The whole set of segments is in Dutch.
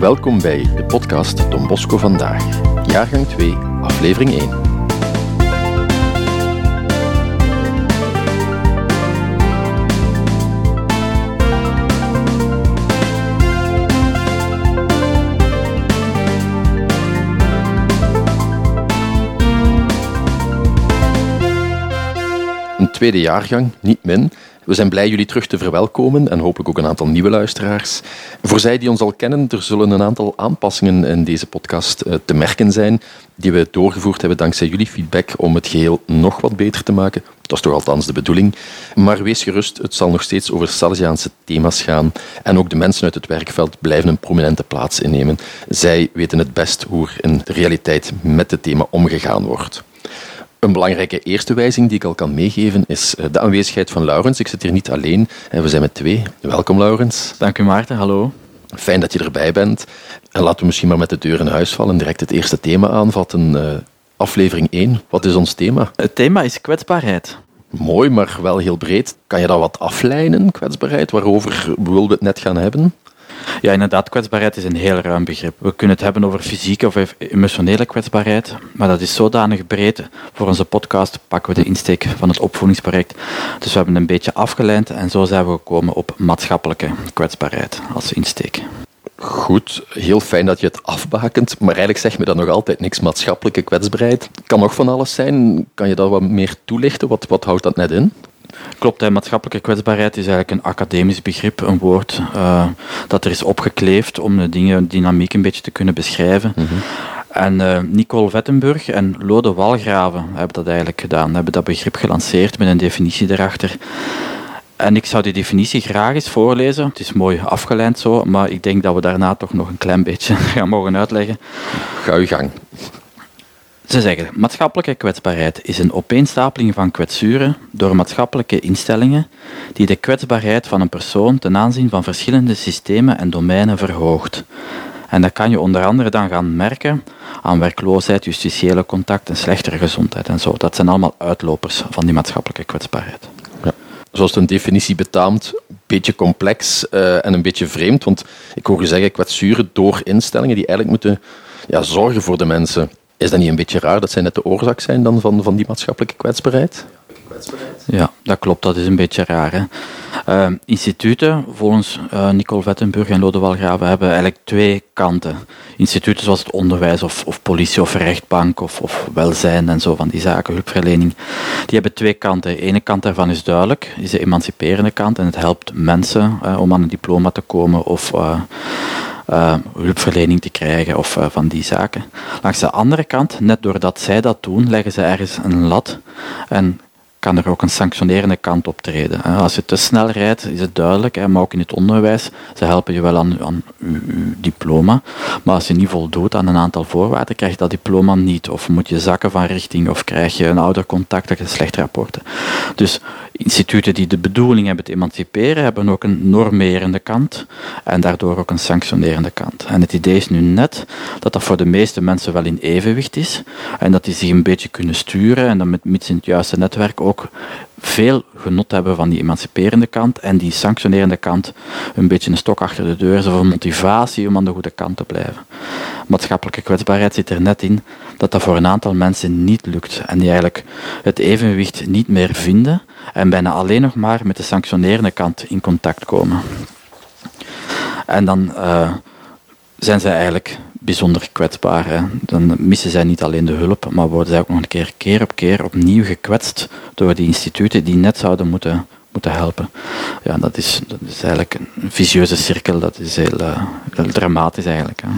Welkom bij de podcast Don Bosco Vandaag, jaargang 2, aflevering 1. Tweede jaargang, niet min. We zijn blij jullie terug te verwelkomen en hopelijk ook een aantal nieuwe luisteraars. Voor zij die ons al kennen, er zullen een aantal aanpassingen in deze podcast eh, te merken zijn, die we doorgevoerd hebben dankzij jullie feedback om het geheel nog wat beter te maken. Dat is toch althans de bedoeling. Maar wees gerust, het zal nog steeds over Salesiaanse thema's gaan. En ook de mensen uit het werkveld blijven een prominente plaats innemen. Zij weten het best hoe er in de realiteit met het thema omgegaan wordt. Een belangrijke eerste wijzing die ik al kan meegeven is eh, de aanwezigheid van Laurens. Ik zit hier niet alleen, we zijn met twee. Welkom Laurens. Dank u Maarten, hallo. Fijn dat je erbij bent. En laten we misschien maar met de deur in huis vallen en direct het eerste thema aanvatten. Uh, aflevering 1, wat is ons thema? Het thema is kwetsbaarheid. Mooi, maar wel heel breed. Kan je dat wat aflijnen, kwetsbaarheid? Waarover wilden we het net gaan hebben? Ja, inderdaad, kwetsbaarheid is een heel ruim begrip. We kunnen het hebben over fysieke of emotionele kwetsbaarheid, maar dat is zodanig breed. Voor onze podcast pakken we de insteek van het opvoedingsproject. Dus we hebben een beetje afgeleid en zo zijn we gekomen op maatschappelijke kwetsbaarheid als insteek. Goed, heel fijn dat je het afbakent, maar eigenlijk zeg me dat nog altijd niks. Maatschappelijke kwetsbaarheid kan nog van alles zijn. Kan je dat wat meer toelichten? Wat, wat houdt dat net in? Klopt, hè. maatschappelijke kwetsbaarheid is eigenlijk een academisch begrip, een woord uh, dat er is opgekleefd om de dingen, dynamiek een beetje te kunnen beschrijven. Mm -hmm. En uh, Nicole Vettenburg en Lode Walgraven hebben dat eigenlijk gedaan, hebben dat begrip gelanceerd met een definitie erachter. En ik zou die definitie graag eens voorlezen. Het is mooi afgeleid zo, maar ik denk dat we daarna toch nog een klein beetje gaan mogen uitleggen. Ga uw gang. Ze zeggen, maatschappelijke kwetsbaarheid is een opeenstapeling van kwetsuren door maatschappelijke instellingen die de kwetsbaarheid van een persoon ten aanzien van verschillende systemen en domeinen verhoogt. En dat kan je onder andere dan gaan merken aan werkloosheid, justitiële contact en slechtere gezondheid en zo. Dat zijn allemaal uitlopers van die maatschappelijke kwetsbaarheid. Ja. Zoals een definitie betaamt, een beetje complex uh, en een beetje vreemd, want ik hoor je zeggen kwetsuren door instellingen die eigenlijk moeten ja, zorgen voor de mensen. Is dat niet een beetje raar dat zij net de oorzaak zijn dan van, van die maatschappelijke kwetsbaarheid? Ja, dat klopt. Dat is een beetje raar. Hè? Uh, instituten, volgens uh, Nicole Vettenburg en Lode Walgraven, hebben eigenlijk twee kanten. Instituten zoals het onderwijs of, of politie of rechtbank of, of welzijn en zo van die zaken, hulpverlening, die hebben twee kanten. De ene kant daarvan is duidelijk, is de emanciperende kant en het helpt mensen uh, om aan een diploma te komen of uh, hulpverlening te krijgen of uh, van die zaken. Langs de andere kant, net doordat zij dat doen, leggen ze ergens een lat en kan er ook een sanctionerende kant optreden. Als je te snel rijdt, is het duidelijk, maar ook in het onderwijs, ze helpen je wel aan, aan je, diploma, maar als je niet voldoet aan een aantal voorwaarden, krijg je dat diploma niet, of moet je zakken van richting, of krijg je een oudercontact, dat je slechte rapporten. Dus instituten die de bedoeling hebben te emanciperen, hebben ook een normerende kant en daardoor ook een sanctionerende kant. En het idee is nu net dat dat voor de meeste mensen wel in evenwicht is en dat die zich een beetje kunnen sturen en dan met mits in het juiste netwerk ook veel genot hebben van die emanciperende kant en die sanctionerende kant een beetje een stok achter de deur is of een motivatie om aan de goede kant te blijven. Maatschappelijke kwetsbaarheid zit er net in dat dat voor een aantal mensen niet lukt en die eigenlijk het evenwicht niet meer vinden en bijna alleen nog maar met de sanctionerende kant in contact komen. En dan uh, zijn zij eigenlijk bijzonder kwetsbaar. Hè. Dan missen zij niet alleen de hulp, maar worden zij ook nog een keer, keer op keer opnieuw gekwetst door die instituten die net zouden moeten, moeten helpen. Ja, dat is, dat is eigenlijk een vicieuze cirkel, dat is heel, uh, heel dramatisch eigenlijk. Hè.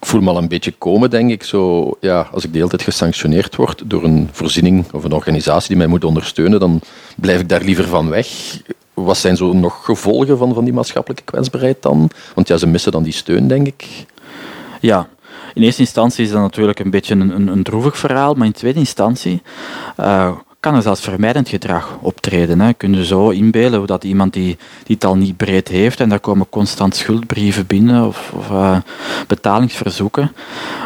Ik voel me al een beetje komen, denk ik. Zo, ja, als ik de hele tijd gesanctioneerd word door een voorziening of een organisatie die mij moet ondersteunen, dan blijf ik daar liever van weg. Wat zijn zo nog gevolgen van, van die maatschappelijke kwetsbaarheid dan? Want ja, ze missen dan die steun, denk ik. Ja, in eerste instantie is dat natuurlijk een beetje een, een, een droevig verhaal, maar in tweede instantie uh, kan er zelfs vermijdend gedrag optreden. Hè. Kun je zo inbeelden hoe dat iemand die, die het al niet breed heeft en daar komen constant schuldbrieven binnen of, of uh, betalingsverzoeken,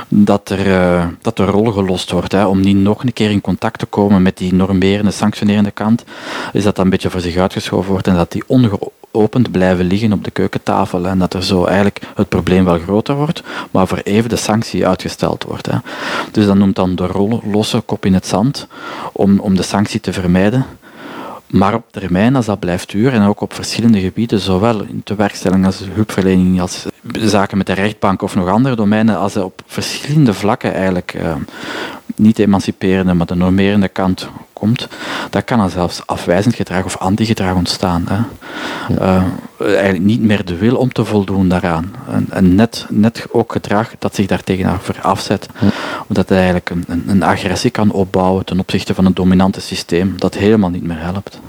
dat er, uh, dat de rol gelost wordt. Hè. Om niet nog een keer in contact te komen met die normerende, sanctionerende kant, is dat dat een beetje voor zich uitgeschoven wordt en dat die onge open blijven liggen op de keukentafel en dat er zo eigenlijk het probleem wel groter wordt, maar voor even de sanctie uitgesteld wordt. Hè. Dus dat noemt dan de rol, losse kop in het zand om, om de sanctie te vermijden. Maar op termijn, als dat blijft duren, en ook op verschillende gebieden, zowel in de werkstelling als hulpverlening, als zaken met de rechtbank of nog andere domeinen, als ze op verschillende vlakken eigenlijk uh, niet de emanciperende, maar de normerende kant komt, dan kan er zelfs afwijzend gedrag of antigedrag ontstaan. Hè. Uh, eigenlijk niet meer de wil om te voldoen daaraan. En, en net, net ook gedrag dat zich daartegenover afzet, omdat het eigenlijk een, een, een, agressie kan opbouwen ten opzichte van een dominante systeem dat helemaal niet meer helpt.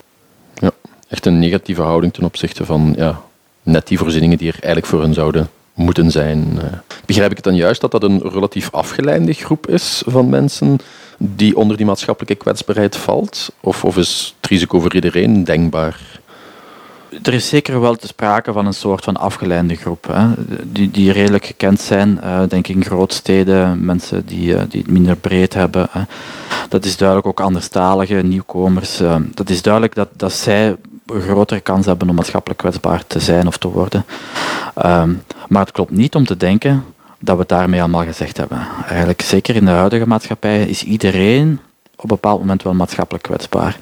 Ja, echt een negatieve houding ten opzichte van ja, net die voorzieningen die er eigenlijk voor hen zouden moeten zijn. Eh, begrijp ik het dan juist dat dat een relatief afgeleide groep is van mensen die onder die maatschappelijke kwetsbaarheid valt? Of, of is het risico voor iedereen denkbaar? Er is zeker wel te sprake van een soort van afgeleide groep, hè, die, die redelijk gekend zijn, uh, denk ik in grootsteden, mensen die, uh, die het minder breed hebben. Dat is duidelijk ook anderstalige nieuwkomers. Dat is duidelijk dat, dat zij grotere kans hebben om maatschappelijk kwetsbaar te zijn of te worden. Ehm, maar het klopt niet om te denken dat we het daarmee allemaal gezegd hebben. Eigenlijk, zeker in de huidige maatschappij, is iedereen op een bepaald moment wel maatschappelijk kwetsbaar.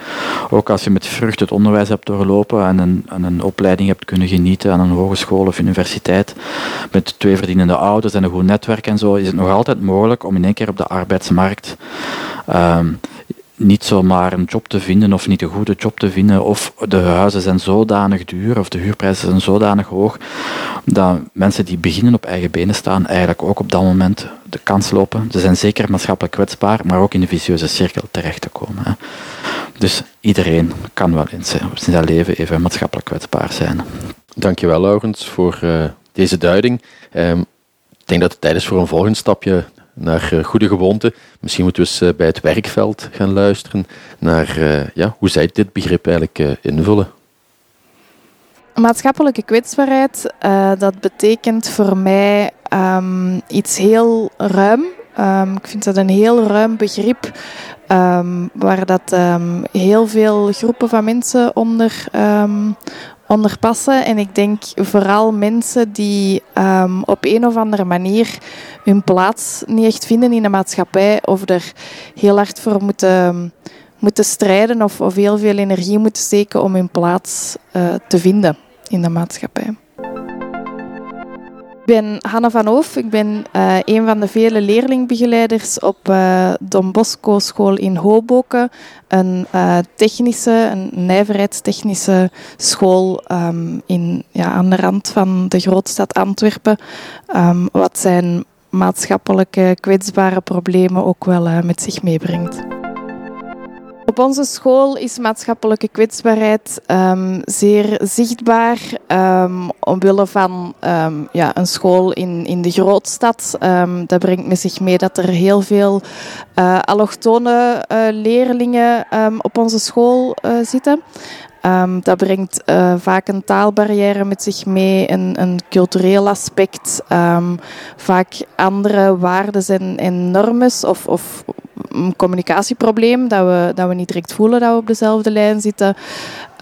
Ook als je met vrucht het onderwijs hebt doorlopen en een, en een opleiding hebt kunnen genieten aan een hogeschool of universiteit, met twee verdienende ouders en een goed netwerk en zo, is het nog altijd mogelijk om in één keer op de arbeidsmarkt um, niet zomaar een job te vinden of niet een goede job te vinden of de huizen zijn zodanig duur of de huurprijzen zijn zodanig hoog dat mensen die beginnen op eigen benen staan eigenlijk ook op dat moment de kans lopen. Ze zijn zeker maatschappelijk kwetsbaar, maar ook in de vicieuze cirkel terecht te komen. Dus iedereen kan wel in zijn leven even maatschappelijk kwetsbaar zijn. Dankjewel Laurens voor uh, deze duiding. Um, ik denk dat het tijd is voor een volgend stapje naar uh, goede gewoonten. Misschien moeten we eens uh, bij het werkveld gaan luisteren naar uh, ja, hoe zij dit begrip eigenlijk invullen. Maatschappelijke kwetsbaarheid, dat betekent voor mij um, iets heel ruim. Um, ik vind dat een heel ruim begrip um, waar dat heel veel groepen van mensen onder, onderpassen. En ik denk vooral mensen die um, op een of andere manier hun plaats niet echt vinden in de maatschappij of er heel hard voor moeten, moeten strijden of, of heel veel energie moeten steken om hun plaats uh, te vinden in de maatschappij. Ik ben Hanna van Hoof. Ik ben uh, een van de vele leerlingbegeleiders op uh, Don Bosco School in Hoboken. Een uh, technische, een nijverheidstechnische school um, in, ja, aan de rand van de grootstad Antwerpen. Um, wat zijn maatschappelijke kwetsbare problemen ook wel met zich meebrengt. Op onze school is maatschappelijke kwetsbaarheid um, zeer zichtbaar. Um, omwille van um, ja, een school in, in de grootstad. dat brengt met zich mee dat er heel veel uh, allochtone uh, leerlingen op onze school uh, zitten. Dat brengt vaak een taalbarrière met zich mee, een, een cultureel aspect, vaak andere waarden en, en normes of, of een communicatieprobleem, dat we, dat we niet direct voelen dat we op dezelfde lijn zitten.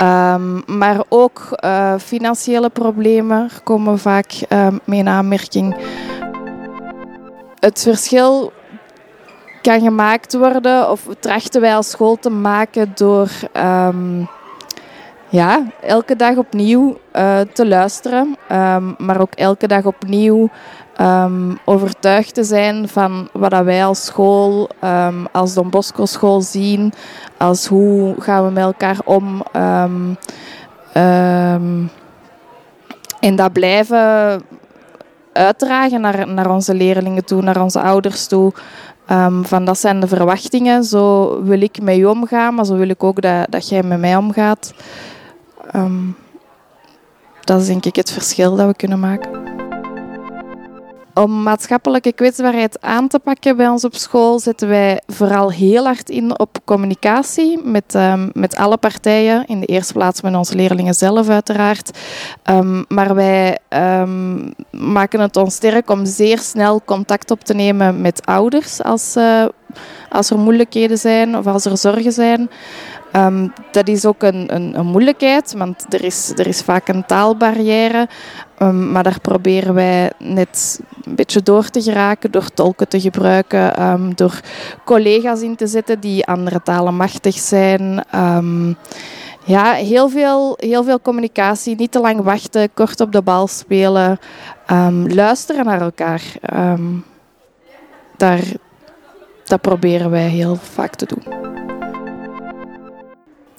Um, maar ook uh, financiële problemen komen vaak mee in aanmerking. Het verschil kan gemaakt worden, of trachten wij als school te maken door ja, elke dag opnieuw uh, te luisteren, um, maar ook elke dag opnieuw um, overtuigd te zijn van wat wij als school, um, als Don Bosco school zien, als hoe gaan we met elkaar om. en dat blijven uitdragen naar, naar onze leerlingen toe, naar onze ouders toe. Van dat zijn de verwachtingen. Zo wil ik met je omgaan, maar zo wil ik ook dat, dat jij met mij omgaat. Um, dat is denk ik het verschil dat we kunnen maken. Om maatschappelijke kwetsbaarheid aan te pakken bij ons op school zetten wij vooral heel hard in op communicatie met, um, met alle partijen. In de eerste plaats met onze leerlingen zelf uiteraard. Um, maar wij maken het ons sterk om zeer snel contact op te nemen met ouders als, uh, als er moeilijkheden zijn of als er zorgen zijn. Ehm, dat is ook een, een, een, moeilijkheid, want er is, er is vaak een taalbarrière. Um, maar daar proberen wij net een beetje door te geraken door tolken te gebruiken, um, door collega's in te zetten die andere talen machtig zijn. ja, heel veel, heel veel communicatie, niet te lang wachten, kort op de bal spelen, luisteren naar elkaar. daar, dat proberen wij heel vaak te doen.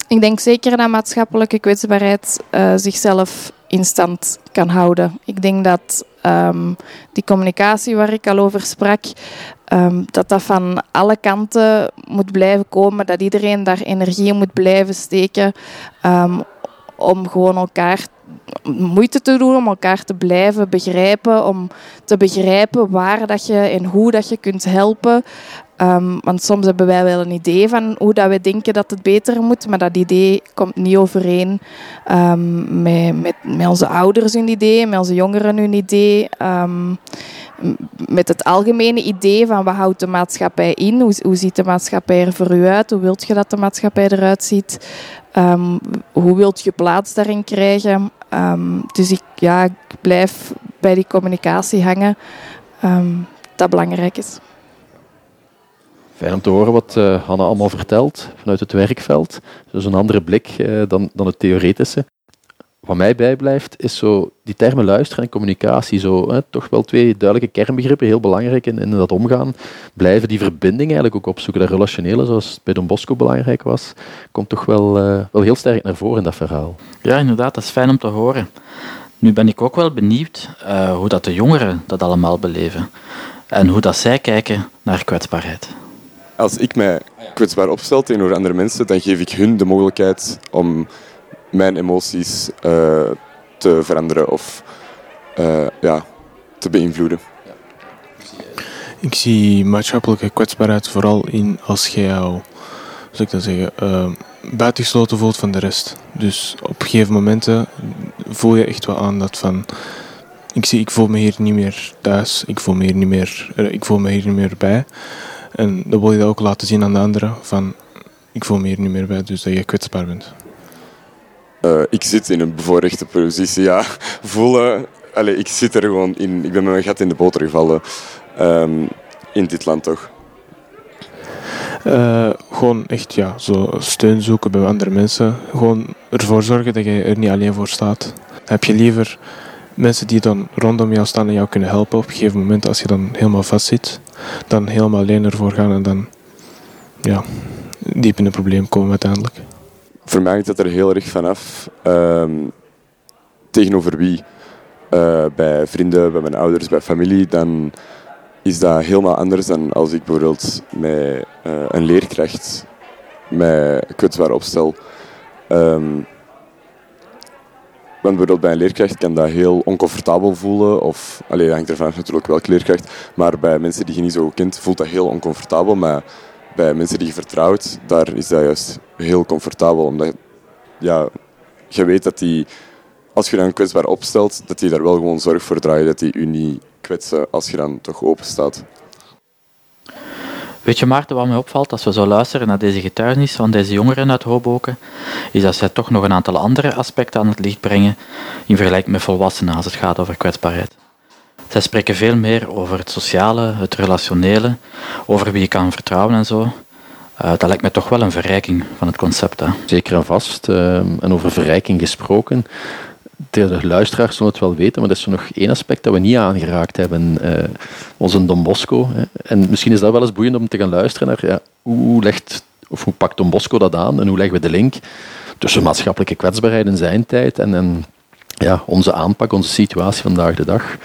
Ik denk zeker dat maatschappelijke kwetsbaarheid uh, zichzelf in stand kan houden. Ik denk dat um, die communicatie waar ik al over sprak, um, dat dat van alle kanten moet blijven komen, dat iedereen daar energie in moet blijven steken um, om gewoon elkaar moeite te doen om elkaar te blijven begrijpen, om te begrijpen waar dat je en hoe dat je kunt helpen. Um, want soms hebben wij wel een idee van hoe dat we denken dat het beter moet, maar dat idee komt niet overeen um, met, met, met, onze ouders hun idee, met onze jongeren hun idee. Um, met het algemene idee van wat houdt de maatschappij in, hoe, hoe ziet de maatschappij er voor u uit, hoe wilt je dat de maatschappij eruit ziet, hoe wilt je plaats daarin krijgen. dus ik, ja, ik blijf bij die communicatie hangen, dat belangrijk is. Fijn om te horen wat uh, Hanna allemaal vertelt vanuit het werkveld. Dus een andere blik uh, dan, dan het theoretische. Wat mij bijblijft, is zo die termen luisteren en communicatie. Zo, hè, toch wel twee duidelijke kernbegrippen, heel belangrijk in, dat omgaan. Blijven die verbinding eigenlijk ook opzoeken. Dat relationele, zoals bij Don Bosco belangrijk was, komt toch wel, uh, wel heel sterk naar voren in dat verhaal. Ja, inderdaad, dat is fijn om te horen. Nu ben ik ook wel benieuwd hoe dat de jongeren dat allemaal beleven. En hoe dat zij kijken naar kwetsbaarheid als ik mij kwetsbaar opstel tegenover andere mensen, dan geef ik hun de mogelijkheid om mijn emoties uh, te veranderen of uh, ja, te beïnvloeden. Ik zie maatschappelijke kwetsbaarheid vooral in als jij jou, zou ik dat zeggen, uh, buitengesloten voelt van de rest. Dus op gegeven momenten voel je echt wel aan dat van ik, zie, ik voel me hier niet meer thuis, ik voel me hier niet meer, ik voel me hier niet meer bij. En dan wil je dat ook laten zien aan de anderen. Van, ik voel me hier niet meer bij, dus dat je kwetsbaar bent. Uh, ik zit in een bevoorrechte positie, ja. Voelen... Allez, ik zit er gewoon in. Ik ben met mijn gat in de boter gevallen. Um, in dit land toch. Uh, gewoon echt ja, zo steun zoeken bij andere mensen. Gewoon ervoor zorgen dat je er niet alleen voor staat. Heb je liever mensen die dan rondom jou staan en jou kunnen helpen op een gegeven moment als je dan helemaal vast zit, dan helemaal alleen ervoor gaan en dan ja, diep in een probleem komen uiteindelijk. Voor mij hangt dat er heel erg vanaf um, tegenover wie. Uh, bij vrienden, bij mijn ouders, bij familie, dan is dat helemaal anders dan als ik bijvoorbeeld met uh, een leerkracht mij kwetsbaar opstel. Um, bijvoorbeeld bij een leerkracht kan dat heel oncomfortabel voelen. Of, alleen hangt ervan natuurlijk welke leerkracht. Maar bij mensen die je niet zo kent, voelt dat heel oncomfortabel. Maar bij mensen die je vertrouwt, daar is dat juist heel comfortabel. Omdat ja, je weet dat die, als je dan kwetsbaar opstelt, dat die daar wel gewoon zorg voor draait. Dat die u niet kwetsen als je dan toch open staat. Weet je Maarten, wat mij opvalt als we zo luisteren naar deze getuigenis van deze jongeren uit Hoboken, is dat zij toch nog een aantal andere aspecten aan het licht brengen in vergelijking met volwassenen als het gaat over kwetsbaarheid. Zij spreken veel meer over het sociale, het relationele, over wie je kan vertrouwen en zo. Uh, dat lijkt me toch wel een verrijking van het concept. Hè? Zeker en vast. Uh, en over verrijking gesproken de luisteraars zullen het wel weten, maar dat is er nog één aspect dat we niet aangeraakt hebben. Uh, onze Don Bosco. Hè. En misschien is dat wel eens boeiend om te gaan luisteren naar ja, hoe, legt, of hoe pakt Don Bosco dat aan en hoe leggen we de link tussen maatschappelijke kwetsbaarheid in zijn tijd en, en ja, onze aanpak, onze situatie vandaag de dag.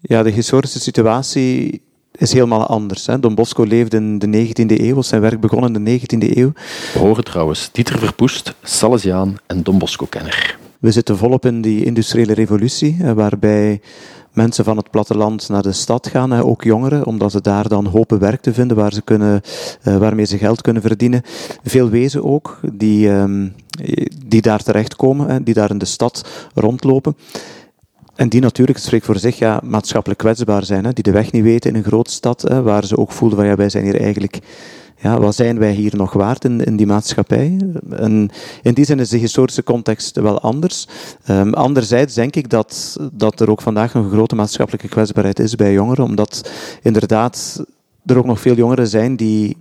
Ja, de historische situatie is helemaal anders. Hè. Don Bosco leefde in de 19e eeuw, zijn werk begon in de 19e eeuw. We horen trouwens Dieter Verpoest, Salesiaan en Don Bosco-kenner. We zitten volop in die industriële revolutie, waarbij mensen van het platteland naar de stad gaan, ook jongeren, omdat ze daar dan hopen werk te vinden waar ze kunnen, eh, waarmee ze geld kunnen verdienen. Veel wezen ook, die, ehm, die daar terechtkomen, die daar in de stad rondlopen. En die natuurlijk, het spreekt voor zich, ja, maatschappelijk kwetsbaar zijn. Hè, die de weg niet weten in een grote stad, hè, waar ze ook voelen van ja, wij zijn hier eigenlijk ja, wat zijn wij hier nog waard in, in die maatschappij? En in die zin is de historische context wel anders. Um, anderzijds denk ik dat, dat er ook vandaag een grote maatschappelijke kwetsbaarheid is bij jongeren, omdat inderdaad er ook nog veel jongeren zijn die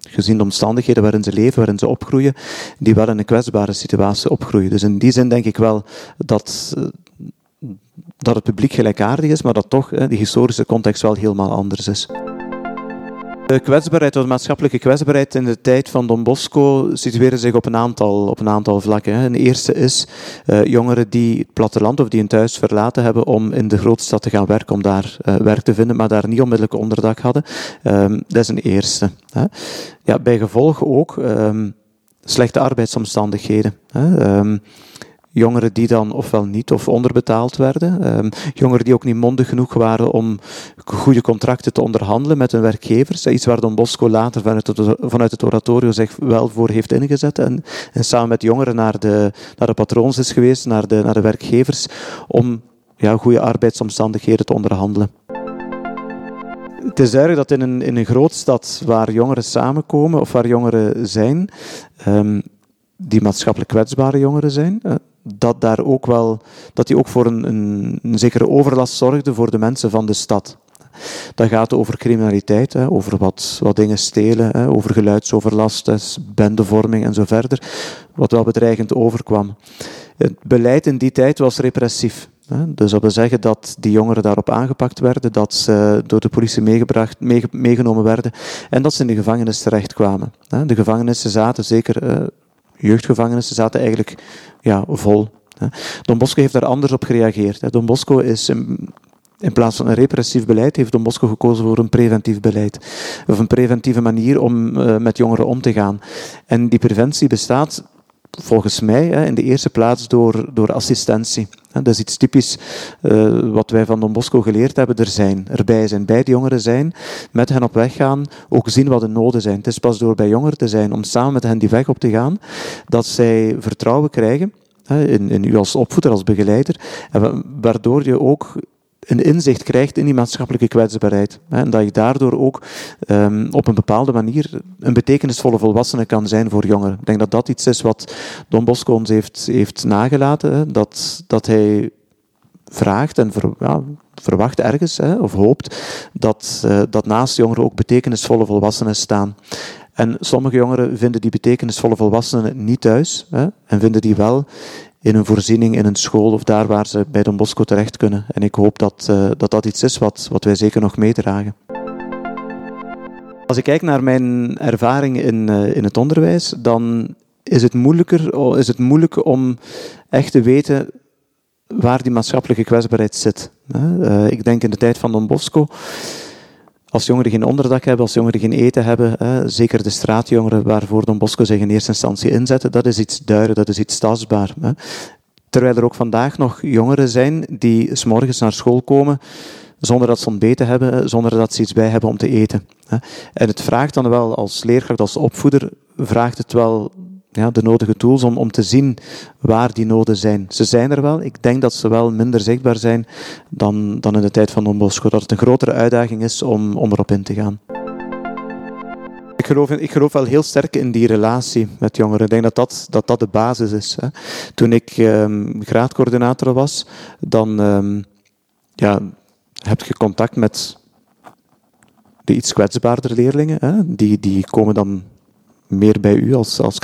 gezien de omstandigheden waarin ze leven, waarin ze opgroeien, die wel in een kwetsbare situatie opgroeien. Dus in die zin denk ik wel dat, dat het publiek gelijkaardig is, maar dat toch de historische context wel helemaal anders is. De kwetsbaarheid, de maatschappelijke kwetsbaarheid in de tijd van Don Bosco situeren zich op een aantal, op een aantal vlakken. Een eerste is uh, jongeren die het platteland of die hun thuis verlaten hebben om in de grootstad te gaan werken, om daar uh, werk te vinden, maar daar niet onmiddellijk onderdak hadden. Um, dat is een eerste. Hè. Ja, bij gevolg ook um, slechte arbeidsomstandigheden. Hè. Um, Jongeren die dan ofwel niet of onderbetaald werden. Um, jongeren die ook niet mondig genoeg waren om goede contracten te onderhandelen met hun werkgevers. Iets waar Don Bosco later vanuit het, het oratorio zich wel voor heeft ingezet. En, en samen met jongeren naar de, naar de patroons is geweest, naar de, naar de werkgevers, om ja, goede arbeidsomstandigheden te onderhandelen. Het is duidelijk dat in een, in een waar jongeren samenkomen of waar jongeren zijn, um, die maatschappelijk kwetsbare jongeren zijn, dat, daar ook wel, dat die ook voor een, een, een zekere overlast zorgde voor de mensen van de stad. Dat gaat over criminaliteit, hè, over wat, wat dingen stelen, hè, over geluidsoverlast, bendevorming en zo verder, wat wel bedreigend overkwam. Het beleid in die tijd was repressief. Dus dat wil zeggen dat die jongeren daarop aangepakt werden, dat ze door de politie meegebracht, meegenomen werden en dat ze in de gevangenis terechtkwamen. De gevangenissen zaten zeker jeugdgevangenissen zaten eigenlijk ja, vol. Don Bosco heeft daar anders op gereageerd. Don Bosco is in plaats van een repressief beleid heeft Don Bosco gekozen voor een preventief beleid. Of een preventieve manier om uh, met jongeren om te gaan. En die preventie bestaat volgens mij in de eerste plaats door, door assistentie. Dat is iets typisch uh, wat wij van Don Bosco geleerd hebben. Er zijn, erbij zijn, bij de jongeren zijn, met hen op weg gaan, ook zien wat de noden zijn. Het is pas door bij jongeren te zijn, om samen met hen die weg op te gaan, dat zij vertrouwen krijgen in, in u als opvoeder, als begeleider, en waardoor je ook een inzicht krijgt in die maatschappelijke kwetsbaarheid. En dat je daardoor ook um, op een bepaalde manier een betekenisvolle volwassene kan zijn voor jongeren. Ik denk dat dat iets is wat Don Bosco ons heeft, heeft nagelaten. Hè, dat, dat hij vraagt en ja, verwacht ergens, hè, of hoopt, dat, uh, dat naast jongeren ook betekenisvolle volwassenen staan. En sommige jongeren vinden die betekenisvolle volwassenen niet thuis hè, en vinden die wel in een voorziening, in een school of daar waar ze bij Don Bosco terecht kunnen. En ik hoop dat uh, dat, dat iets is wat, wat wij zeker nog meedragen. Als ik kijk naar mijn ervaring in, uh, in het onderwijs, dan is het, moeilijker, is het moeilijk om echt te weten waar die maatschappelijke kwetsbaarheid zit. Uh, ik denk in de tijd van Don Bosco als jongeren geen onderdak hebben, als jongeren geen eten hebben, zeker de straatjongeren waarvoor Don Bosco zich in eerste instantie inzette, dat is iets duidelijk, dat is iets tastbaar. Terwijl er ook vandaag nog jongeren zijn die s morgens naar school komen zonder dat ze ontbeten hebben, zonder dat ze iets bij hebben om te eten. En het vraagt dan wel als leerkracht, als opvoeder, vraagt het wel de nodige tools om, om te zien waar die noden zijn. Ze zijn er wel. Ik denk dat ze wel minder zichtbaar zijn dan, dan in de tijd van Don Bosco. Dat het een grotere uitdaging is om, om erop in te gaan. Ik geloof, ik geloof wel heel sterk in die relatie met jongeren. Ik denk dat dat, dat, dat de basis is. Hè. Toen ik um, graadcoördinator was, dan um, ja, heb je contact met de iets kwetsbaarder leerlingen. Hè. Die, die komen dan meer bij u als, als.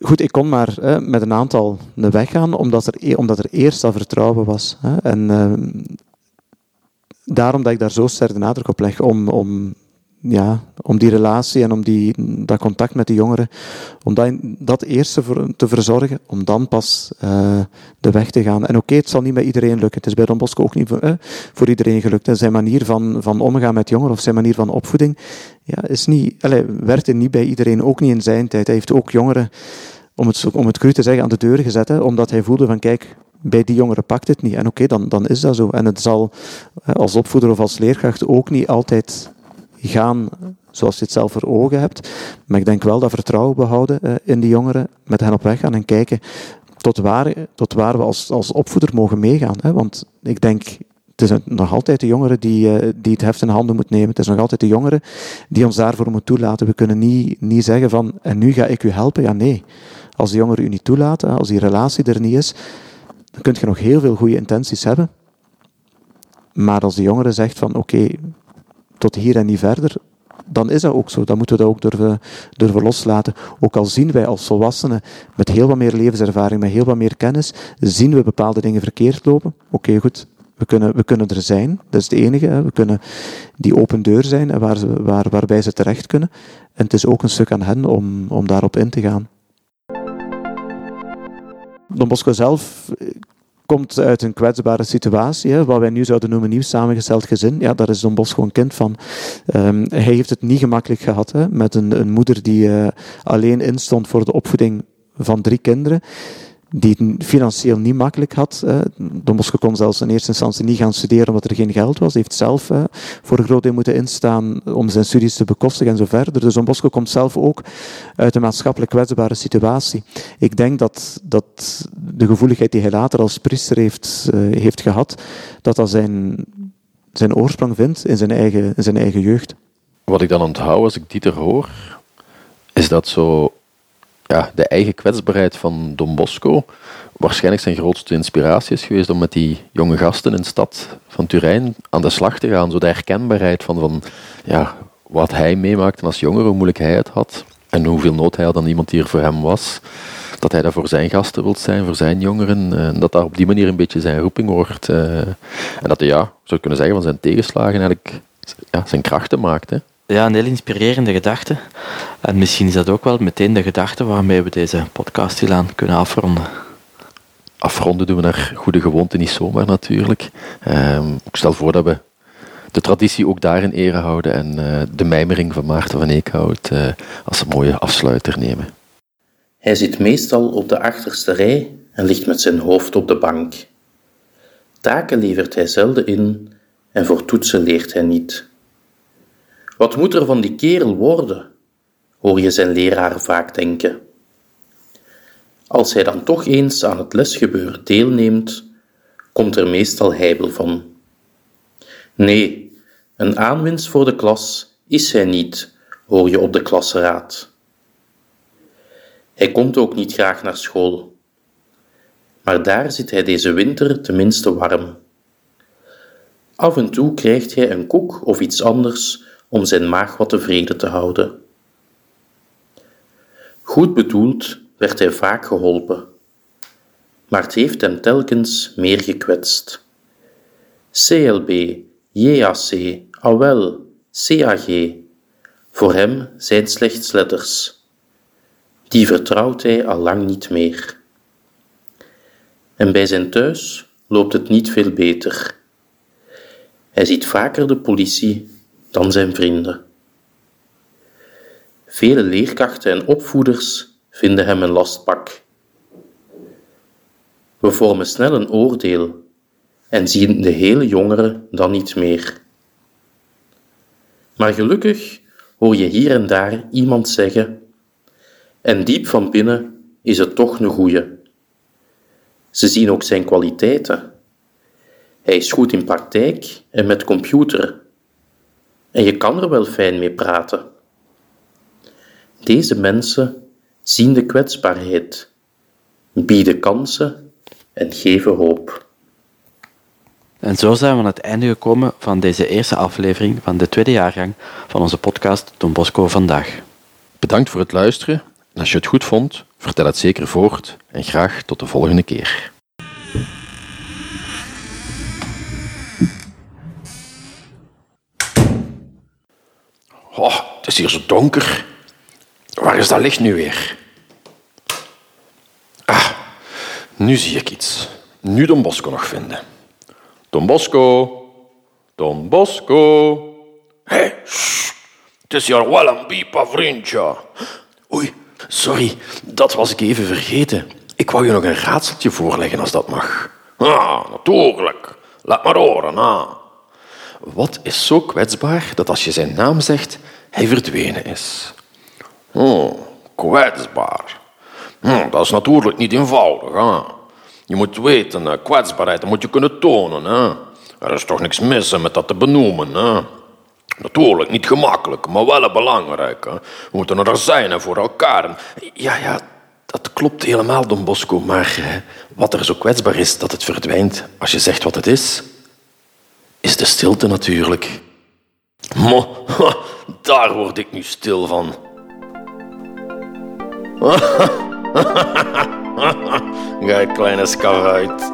Goed, ik kon maar hè, met een aantal de weg gaan, omdat er, e-, omdat er eerst al vertrouwen was. Hè. En uh, daarom dat ik daar zo sterk de nadruk op leg, om, om ja, om die relatie en om die, dat contact met de jongeren, om dat, dat eerst te verzorgen, om dan pas uh, de weg te gaan. En oké, het zal niet bij iedereen lukken. Het is bij Don Bosco ook niet voor, uh, voor iedereen gelukt. En zijn manier van, van omgaan met jongeren of zijn manier van opvoeding ja, is niet, allez, werkte niet bij iedereen, ook niet in zijn tijd. Hij heeft ook jongeren, om het, om het cru te zeggen, aan de deur gezet, omdat hij voelde van kijk, bij die jongeren pakt het niet. En oké, dan, dan is dat zo. En het zal als opvoeder of als leerkracht ook niet altijd gaan zoals je het zelf voor ogen hebt. Maar ik denk wel dat vertrouwen behouden uh, in die jongeren, met hen op weg gaan en kijken tot waar, tot waar we als, als opvoeder mogen meegaan. Want ik denk, het is nog altijd de jongeren die, uh, die het heft in handen moet nemen. Het is nog altijd de jongeren die ons daarvoor moet toelaten. We kunnen niet, niet zeggen van, en nu ga ik u helpen. Ja, nee. Als de jongeren u niet toelaten, als die relatie er niet is, dan kun je nog heel veel goede intenties hebben. Maar als de jongere zegt van, oké, tot hier en niet verder, dan is dat ook zo. Dan moeten we dat ook durven, durven loslaten. Ook al zien wij als volwassenen met heel wat meer levenservaring, met heel wat meer kennis, zien we bepaalde dingen verkeerd lopen. Oké, goed. We kunnen, we kunnen er zijn, dat is het enige. Hè. We kunnen die open deur zijn waar waar, waarbij ze terecht kunnen. En het is ook een stuk aan hen om, om daarop in te gaan. Don Bosco zelf komt uit een kwetsbare situatie, hè, wat wij nu zouden noemen nieuw samengesteld gezin. Ja, daar is Don Bosco een kind van. Um, hij heeft het niet gemakkelijk gehad, hè, met een, een moeder die uh, alleen instond voor de opvoeding van drie kinderen die het financieel niet makkelijk had. Don Bosco kon zelfs in eerste instantie niet gaan studeren omdat er geen geld was. Hij heeft zelf voor een groot deel moeten instaan om zijn studies te bekostigen en zo verder. Dus Don Bosco komt zelf ook uit een maatschappelijk kwetsbare situatie. Ik denk dat, dat de gevoeligheid die hij later als priester heeft, uh, heeft gehad, dat dat zijn, zijn oorsprong vindt in zijn, eigen, in zijn eigen jeugd. Wat ik dan onthoud als ik Dieter hoor, is dat zo ja, de eigen kwetsbaarheid van Don Bosco waarschijnlijk zijn grootste inspiratie is geweest om met die jonge gasten in de stad van Turijn aan de slag te gaan. Zo de herkenbaarheid van, van ja, wat hij meemaakte als jongere, hoe moeilijk hij het had en hoeveel nood hij had aan iemand die er voor hem was. Dat hij dat voor zijn gasten wilt zijn, voor zijn jongeren. En dat dat op die manier een beetje zijn roeping wordt. En dat hij, ja, zou kunnen zeggen, van zijn tegenslagen eigenlijk ja, zijn krachten maakt. Hè ja, een heel inspirerende gedachte. En misschien is dat ook wel meteen de gedachte waarmee we deze podcast stilaan kunnen afronden. Afronden doen we naar goede gewoonte niet zomaar natuurlijk. Um, ik stel voor dat we de traditie ook daar in ere houden en uh, de mijmering van Maarten van Eekhout uh, als een mooie afsluiter nemen. Hij zit meestal op de achterste rij en ligt met zijn hoofd op de bank. Taken levert hij zelden in en voor toetsen leert hij niet. Wat moet er van die kerel worden? hoor je zijn leraar vaak denken. Als hij dan toch eens aan het lesgebeuren deelneemt, komt er meestal heibel van. Nee, een aanwinst voor de klas is hij niet, hoor je op de klasraad. Hij komt ook niet graag naar school. Maar daar zit hij deze winter tenminste warm. Af en toe krijgt hij een koek of iets anders om zijn maag wat tevreden te houden. Goed bedoeld werd hij vaak geholpen, maar het heeft hem telkens meer gekwetst. CLB, JAC, AWEL, CAG, voor hem zijn slechts letters. Die vertrouwt hij al lang niet meer. En bij zijn thuis loopt het niet veel beter. Hij ziet vaker de politie dan zijn vrienden. Vele leerkrachten en opvoeders vinden hem een lastpak. We vormen snel een oordeel en zien de hele jongeren dan niet meer. Maar gelukkig hoor je hier en daar iemand zeggen: En diep van binnen is het toch een goeie. Ze zien ook zijn kwaliteiten. Hij is goed in praktijk en met computer en je kan er wel fijn mee praten. Deze mensen zien de kwetsbaarheid, bieden kansen en geven hoop. En zo zijn we aan het einde gekomen van deze eerste aflevering van de tweede jaargang van onze podcast Don Bosco Vandaag. Bedankt voor het luisteren en als je het goed vond, vertel het zeker voort en graag tot de volgende keer. Oh, het is hier zo donker. Waar is dat licht nu weer? Ah, nu zie ik iets. Nu Don Bosco nog vinden. Don Bosco. Don Bosco. Hé, hey, het is hier wel een vriendje. Oei, sorry, dat was ik even vergeten. Ik wou je nog een raadseltje voorleggen als dat mag. Ah, natuurlijk. Laat maar horen, ah. Wat is zo kwetsbaar dat als je zijn naam zegt, hij verdwenen is? Oh, kwetsbaar. Hm, dat is natuurlijk niet eenvoudig. Hè? Je moet weten, eh, kwetsbaarheid moet je kunnen tonen. Hè? Er is toch niks mis met dat te benoemen. Hè? Natuurlijk niet gemakkelijk, maar wel belangrijk. Hè? We moeten er zijn voor elkaar. Ja, ja, dat klopt helemaal, Don Bosco. Maar eh, wat er zo kwetsbaar is, dat het verdwijnt als je zegt wat het is, is de stilte natuurlijk. Mo, daar word ik nu stil van. Gij kleine skaruit.